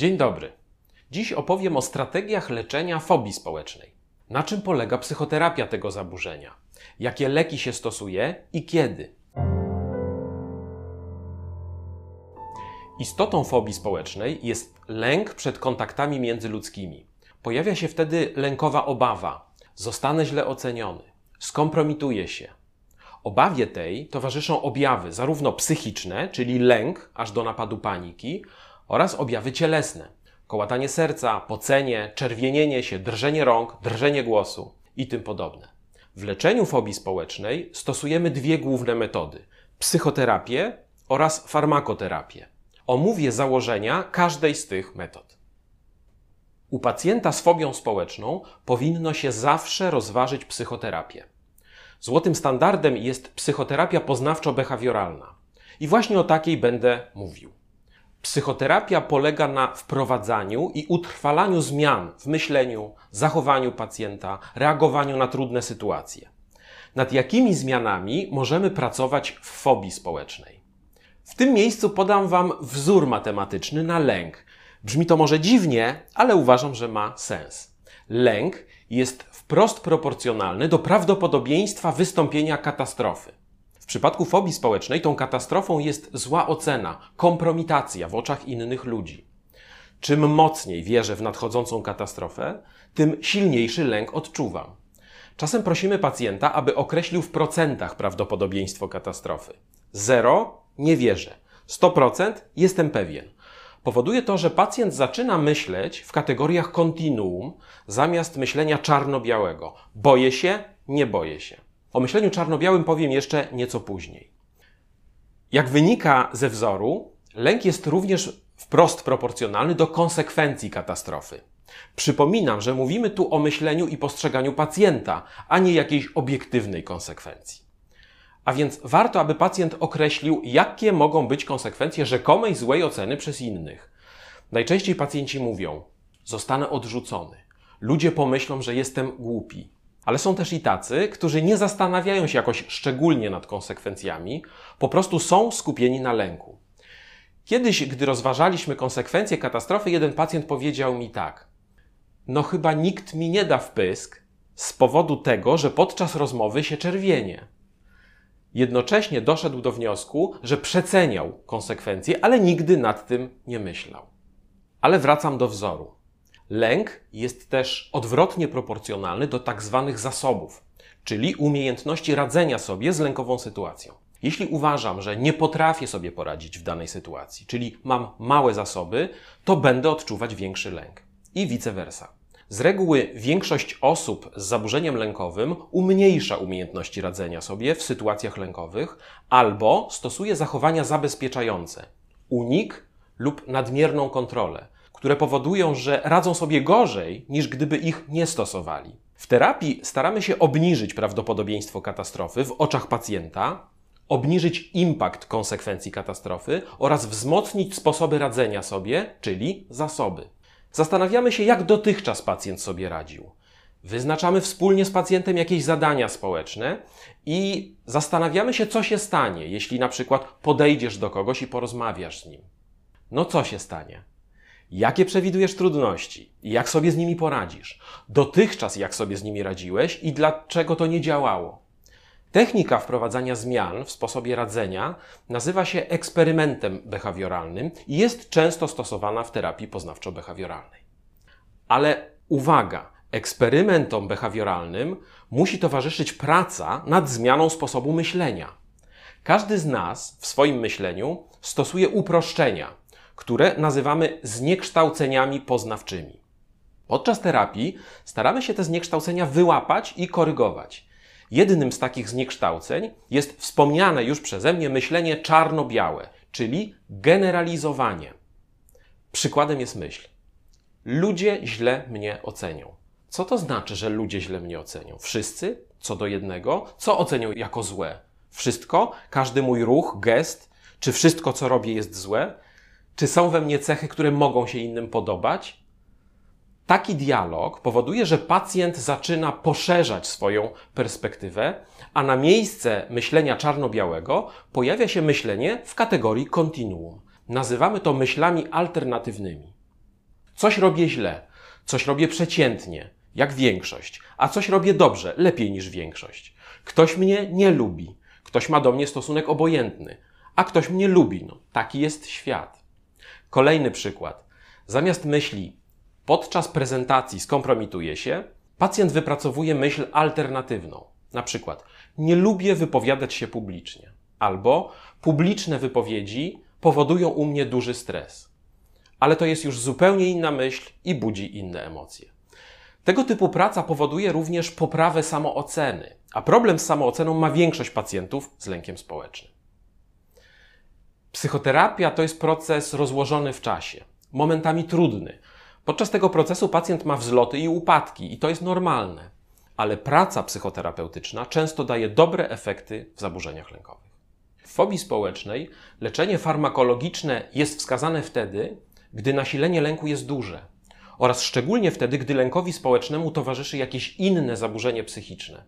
Dzień dobry. Dziś opowiem o strategiach leczenia fobii społecznej. Na czym polega psychoterapia tego zaburzenia? Jakie leki się stosuje i kiedy? Istotą fobii społecznej jest lęk przed kontaktami międzyludzkimi. Pojawia się wtedy lękowa obawa: zostanę źle oceniony, skompromituję się. Obawie tej towarzyszą objawy zarówno psychiczne, czyli lęk aż do napadu paniki, oraz objawy cielesne: kołatanie serca, pocenie, czerwienienie się, drżenie rąk, drżenie głosu i tym podobne. W leczeniu fobii społecznej stosujemy dwie główne metody: psychoterapię oraz farmakoterapię. Omówię założenia każdej z tych metod. U pacjenta z fobią społeczną powinno się zawsze rozważyć psychoterapię. Złotym standardem jest psychoterapia poznawczo-behawioralna. I właśnie o takiej będę mówił. Psychoterapia polega na wprowadzaniu i utrwalaniu zmian w myśleniu, zachowaniu pacjenta, reagowaniu na trudne sytuacje. Nad jakimi zmianami możemy pracować w fobii społecznej? W tym miejscu podam Wam wzór matematyczny na lęk. Brzmi to może dziwnie, ale uważam, że ma sens. Lęk jest wprost proporcjonalny do prawdopodobieństwa wystąpienia katastrofy. Przypadku fobii społecznej tą katastrofą jest zła ocena, kompromitacja w oczach innych ludzi. Czym mocniej wierzę w nadchodzącą katastrofę, tym silniejszy lęk odczuwam. Czasem prosimy pacjenta, aby określił w procentach prawdopodobieństwo katastrofy. Zero nie wierzę. 100% jestem pewien. Powoduje to, że pacjent zaczyna myśleć w kategoriach kontinuum zamiast myślenia czarno-białego. Boję się, nie boję się. O myśleniu czarno-białym powiem jeszcze nieco później. Jak wynika ze wzoru, lęk jest również wprost proporcjonalny do konsekwencji katastrofy. Przypominam, że mówimy tu o myśleniu i postrzeganiu pacjenta, a nie jakiejś obiektywnej konsekwencji. A więc warto, aby pacjent określił, jakie mogą być konsekwencje rzekomej złej oceny przez innych. Najczęściej pacjenci mówią: Zostanę odrzucony. Ludzie pomyślą, że jestem głupi. Ale są też i tacy, którzy nie zastanawiają się jakoś szczególnie nad konsekwencjami, po prostu są skupieni na lęku. Kiedyś, gdy rozważaliśmy konsekwencje katastrofy, jeden pacjent powiedział mi tak: No, chyba nikt mi nie da wpysk z powodu tego, że podczas rozmowy się czerwienie. Jednocześnie doszedł do wniosku, że przeceniał konsekwencje, ale nigdy nad tym nie myślał. Ale wracam do wzoru. Lęk jest też odwrotnie proporcjonalny do tak zwanych zasobów, czyli umiejętności radzenia sobie z lękową sytuacją. Jeśli uważam, że nie potrafię sobie poradzić w danej sytuacji, czyli mam małe zasoby, to będę odczuwać większy lęk. I vice versa. Z reguły większość osób z zaburzeniem lękowym umniejsza umiejętności radzenia sobie w sytuacjach lękowych albo stosuje zachowania zabezpieczające, unik lub nadmierną kontrolę, które powodują, że radzą sobie gorzej niż gdyby ich nie stosowali. W terapii staramy się obniżyć prawdopodobieństwo katastrofy w oczach pacjenta, obniżyć impact konsekwencji katastrofy oraz wzmocnić sposoby radzenia sobie, czyli zasoby. Zastanawiamy się, jak dotychczas pacjent sobie radził. Wyznaczamy wspólnie z pacjentem jakieś zadania społeczne i zastanawiamy się, co się stanie, jeśli na przykład podejdziesz do kogoś i porozmawiasz z nim. No co się stanie? Jakie przewidujesz trudności? Jak sobie z nimi poradzisz? Dotychczas jak sobie z nimi radziłeś i dlaczego to nie działało? Technika wprowadzania zmian w sposobie radzenia nazywa się eksperymentem behawioralnym i jest często stosowana w terapii poznawczo-behawioralnej. Ale uwaga, eksperymentom behawioralnym musi towarzyszyć praca nad zmianą sposobu myślenia. Każdy z nas w swoim myśleniu stosuje uproszczenia, które nazywamy zniekształceniami poznawczymi. Podczas terapii staramy się te zniekształcenia wyłapać i korygować. Jednym z takich zniekształceń jest wspomniane już przeze mnie myślenie czarno-białe, czyli generalizowanie. Przykładem jest myśl: Ludzie źle mnie ocenią. Co to znaczy, że ludzie źle mnie ocenią? Wszyscy? Co do jednego? Co ocenią jako złe? Wszystko? Każdy mój ruch, gest? Czy wszystko, co robię, jest złe? Czy są we mnie cechy, które mogą się innym podobać? Taki dialog powoduje, że pacjent zaczyna poszerzać swoją perspektywę, a na miejsce myślenia czarno-białego pojawia się myślenie w kategorii kontinuum. Nazywamy to myślami alternatywnymi. Coś robię źle, coś robię przeciętnie, jak większość, a coś robię dobrze, lepiej niż większość. Ktoś mnie nie lubi, ktoś ma do mnie stosunek obojętny, a ktoś mnie lubi. No, taki jest świat. Kolejny przykład. Zamiast myśli podczas prezentacji skompromituje się, pacjent wypracowuje myśl alternatywną. Na przykład, nie lubię wypowiadać się publicznie, albo publiczne wypowiedzi powodują u mnie duży stres. Ale to jest już zupełnie inna myśl i budzi inne emocje. Tego typu praca powoduje również poprawę samooceny, a problem z samooceną ma większość pacjentów z lękiem społecznym. Psychoterapia to jest proces rozłożony w czasie, momentami trudny. Podczas tego procesu pacjent ma wzloty i upadki, i to jest normalne, ale praca psychoterapeutyczna często daje dobre efekty w zaburzeniach lękowych. W fobii społecznej leczenie farmakologiczne jest wskazane wtedy, gdy nasilenie lęku jest duże oraz szczególnie wtedy, gdy lękowi społecznemu towarzyszy jakieś inne zaburzenie psychiczne.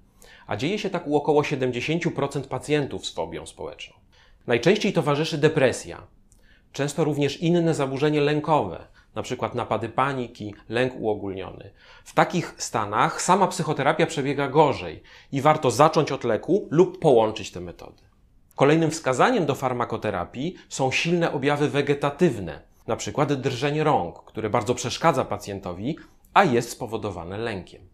A dzieje się tak u około 70% pacjentów z fobią społeczną. Najczęściej towarzyszy depresja, często również inne zaburzenie lękowe, np. napady paniki, lęk uogólniony. W takich stanach sama psychoterapia przebiega gorzej i warto zacząć od leku lub połączyć te metody. Kolejnym wskazaniem do farmakoterapii są silne objawy wegetatywne, przykład drżenie rąk, które bardzo przeszkadza pacjentowi, a jest spowodowane lękiem.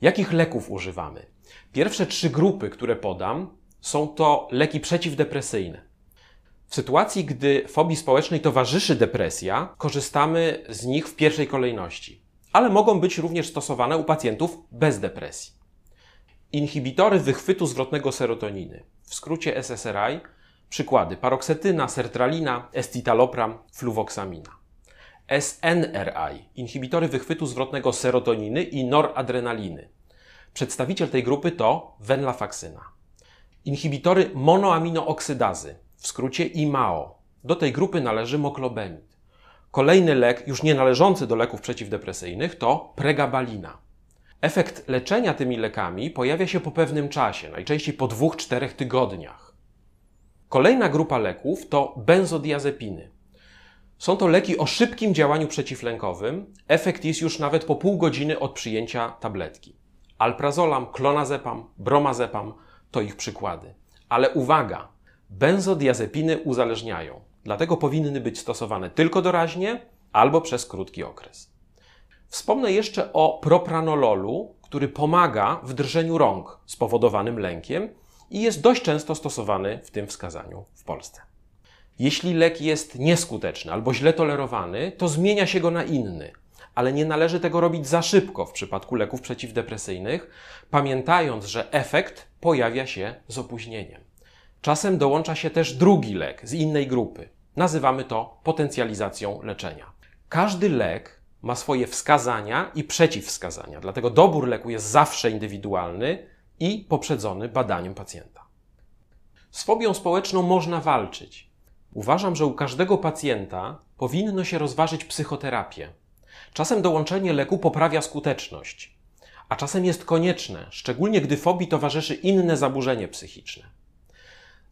Jakich leków używamy? Pierwsze trzy grupy, które podam, są to leki przeciwdepresyjne. W sytuacji, gdy fobii społecznej towarzyszy depresja, korzystamy z nich w pierwszej kolejności, ale mogą być również stosowane u pacjentów bez depresji. Inhibitory wychwytu zwrotnego serotoniny, w skrócie SSRI, Przykłady: paroksetyna, sertralina, estitalopram, fluwoksamina. SNRI inhibitory wychwytu zwrotnego serotoniny i noradrenaliny. Przedstawiciel tej grupy to venlafaxyna. Inhibitory monoaminooksydazy, w skrócie IMAO. Do tej grupy należy moklobemid. Kolejny lek, już nie należący do leków przeciwdepresyjnych, to pregabalina. Efekt leczenia tymi lekami pojawia się po pewnym czasie, najczęściej po 2-4 tygodniach. Kolejna grupa leków to benzodiazepiny. Są to leki o szybkim działaniu przeciwlękowym. Efekt jest już nawet po pół godziny od przyjęcia tabletki. Alprazolam, klonazepam, bromazepam to ich przykłady. Ale uwaga, benzodiazepiny uzależniają, dlatego powinny być stosowane tylko doraźnie albo przez krótki okres. Wspomnę jeszcze o propranololu, który pomaga w drżeniu rąk spowodowanym lękiem i jest dość często stosowany w tym wskazaniu w Polsce. Jeśli lek jest nieskuteczny albo źle tolerowany, to zmienia się go na inny, ale nie należy tego robić za szybko w przypadku leków przeciwdepresyjnych, pamiętając, że efekt pojawia się z opóźnieniem. Czasem dołącza się też drugi lek z innej grupy. Nazywamy to potencjalizacją leczenia. Każdy lek ma swoje wskazania i przeciwwskazania, dlatego dobór leku jest zawsze indywidualny i poprzedzony badaniem pacjenta. Z fobią społeczną można walczyć. Uważam, że u każdego pacjenta powinno się rozważyć psychoterapię. Czasem dołączenie leku poprawia skuteczność, a czasem jest konieczne, szczególnie gdy fobii towarzyszy inne zaburzenie psychiczne.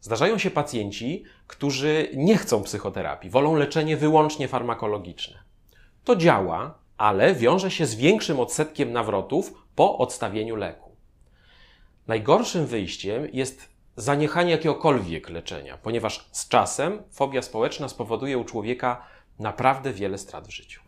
Zdarzają się pacjenci, którzy nie chcą psychoterapii, wolą leczenie wyłącznie farmakologiczne. To działa, ale wiąże się z większym odsetkiem nawrotów po odstawieniu leku. Najgorszym wyjściem jest zaniechanie jakiegokolwiek leczenia, ponieważ z czasem fobia społeczna spowoduje u człowieka naprawdę wiele strat w życiu.